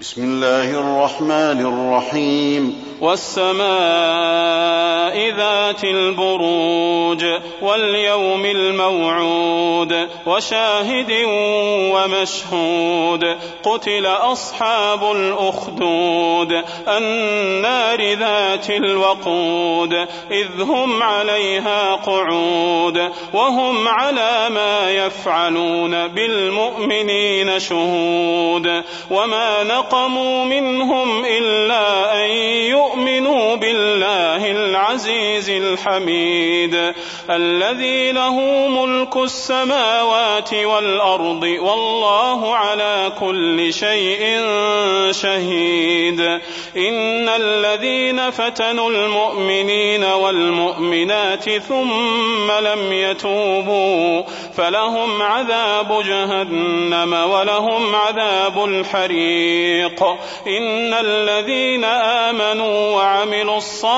بسم الله الرحمن الرحيم. والسماء ذات البروج واليوم الموعود وشاهد ومشهود قتل أصحاب الأخدود النار ذات الوقود إذ هم عليها قعود وهم على ما يفعلون بالمؤمنين شهود وما نقموا منهم يؤمنوا بالله العزيز الحميد الذي له ملك السماوات والأرض والله على كل شيء شهيد. إن الذين فتنوا المؤمنين والمؤمنات ثم لم يتوبوا فلهم عذاب جهنم ولهم عذاب الحريق. إن الذين آمنوا وعملوا الصالحات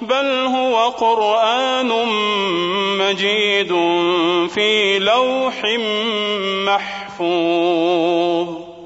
بل هو قرآن مجيد في لوح محفوظ.